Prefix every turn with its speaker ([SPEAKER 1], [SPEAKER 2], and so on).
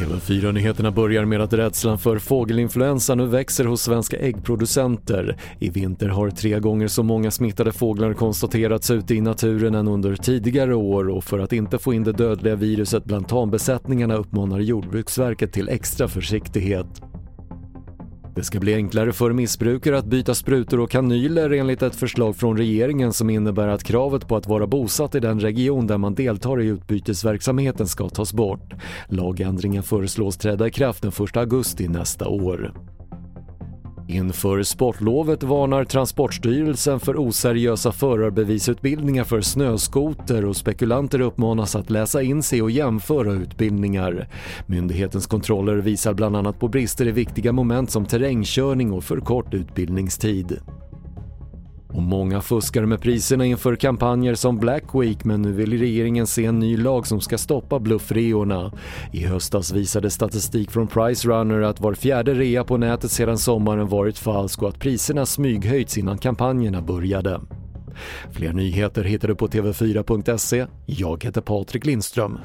[SPEAKER 1] TV4-nyheterna börjar med att rädslan för fågelinfluensa nu växer hos svenska äggproducenter. I vinter har tre gånger så många smittade fåglar konstaterats ute i naturen än under tidigare år och för att inte få in det dödliga viruset bland tambesättningarna uppmanar Jordbruksverket till extra försiktighet. Det ska bli enklare för missbrukare att byta sprutor och kanyler enligt ett förslag från regeringen som innebär att kravet på att vara bosatt i den region där man deltar i utbytesverksamheten ska tas bort. Lagändringen föreslås träda i kraft den 1 augusti nästa år. Inför sportlovet varnar Transportstyrelsen för oseriösa förarbevisutbildningar för snöskoter och spekulanter uppmanas att läsa in sig och jämföra utbildningar. Myndighetens kontroller visar bland annat på brister i viktiga moment som terrängkörning och för kort utbildningstid. Och många fuskar med priserna inför kampanjer som Black Week men nu vill regeringen se en ny lag som ska stoppa bluffreorna. I höstas visade statistik från Pricerunner att var fjärde rea på nätet sedan sommaren varit falsk och att priserna smyghöjts innan kampanjerna började. Fler nyheter hittar du på TV4.se. Jag heter Patrik Lindström.